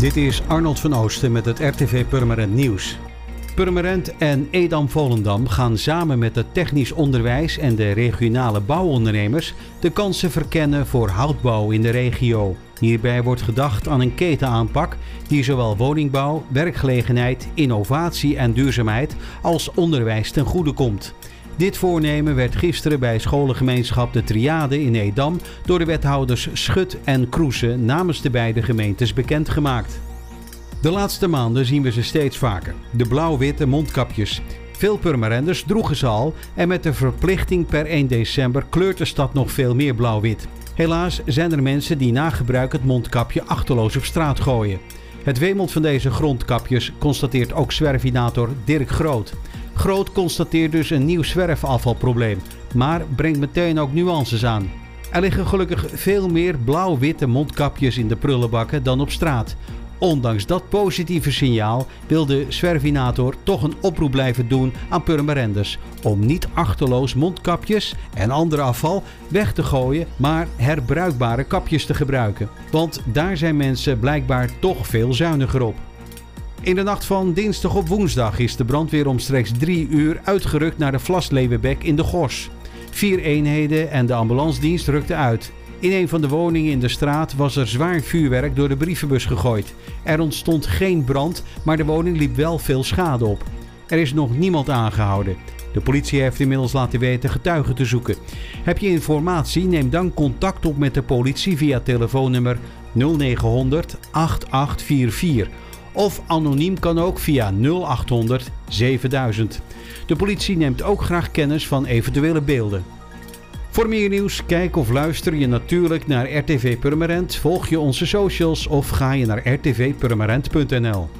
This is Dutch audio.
Dit is Arnold van Oosten met het RTV Purmerend Nieuws. Purmerend en Edam-Volendam gaan samen met het technisch onderwijs en de regionale bouwondernemers de kansen verkennen voor houtbouw in de regio. Hierbij wordt gedacht aan een ketenaanpak die zowel woningbouw, werkgelegenheid, innovatie en duurzaamheid als onderwijs ten goede komt. Dit voornemen werd gisteren bij scholengemeenschap De Triade in Edam door de wethouders Schut en Kroese namens de beide gemeentes bekendgemaakt. De laatste maanden zien we ze steeds vaker. De blauw-witte mondkapjes. Veel Purmerenders droegen ze al en met de verplichting per 1 december kleurt de stad nog veel meer blauw-wit. Helaas zijn er mensen die na gebruik het mondkapje achterloos op straat gooien. Het wemelt van deze grondkapjes constateert ook zwervinator Dirk Groot. Groot constateert dus een nieuw zwerfafvalprobleem, maar brengt meteen ook nuances aan. Er liggen gelukkig veel meer blauw-witte mondkapjes in de prullenbakken dan op straat. Ondanks dat positieve signaal wil de Zwervinator toch een oproep blijven doen aan Purmerenders om niet achterloos mondkapjes en ander afval weg te gooien, maar herbruikbare kapjes te gebruiken. Want daar zijn mensen blijkbaar toch veel zuiniger op. In de nacht van dinsdag op woensdag is de brandweer omstreeks drie uur uitgerukt naar de Vlasleeuwenbek in de Gors. Vier eenheden en de ambulancedienst rukten uit. In een van de woningen in de straat was er zwaar vuurwerk door de brievenbus gegooid. Er ontstond geen brand, maar de woning liep wel veel schade op. Er is nog niemand aangehouden. De politie heeft inmiddels laten weten getuigen te zoeken. Heb je informatie? Neem dan contact op met de politie via telefoonnummer 0900 8844 of anoniem kan ook via 0800 7000. De politie neemt ook graag kennis van eventuele beelden. Voor meer nieuws, kijk of luister je natuurlijk naar RTV Purmerend, volg je onze socials of ga je naar rtvpurmerend.nl.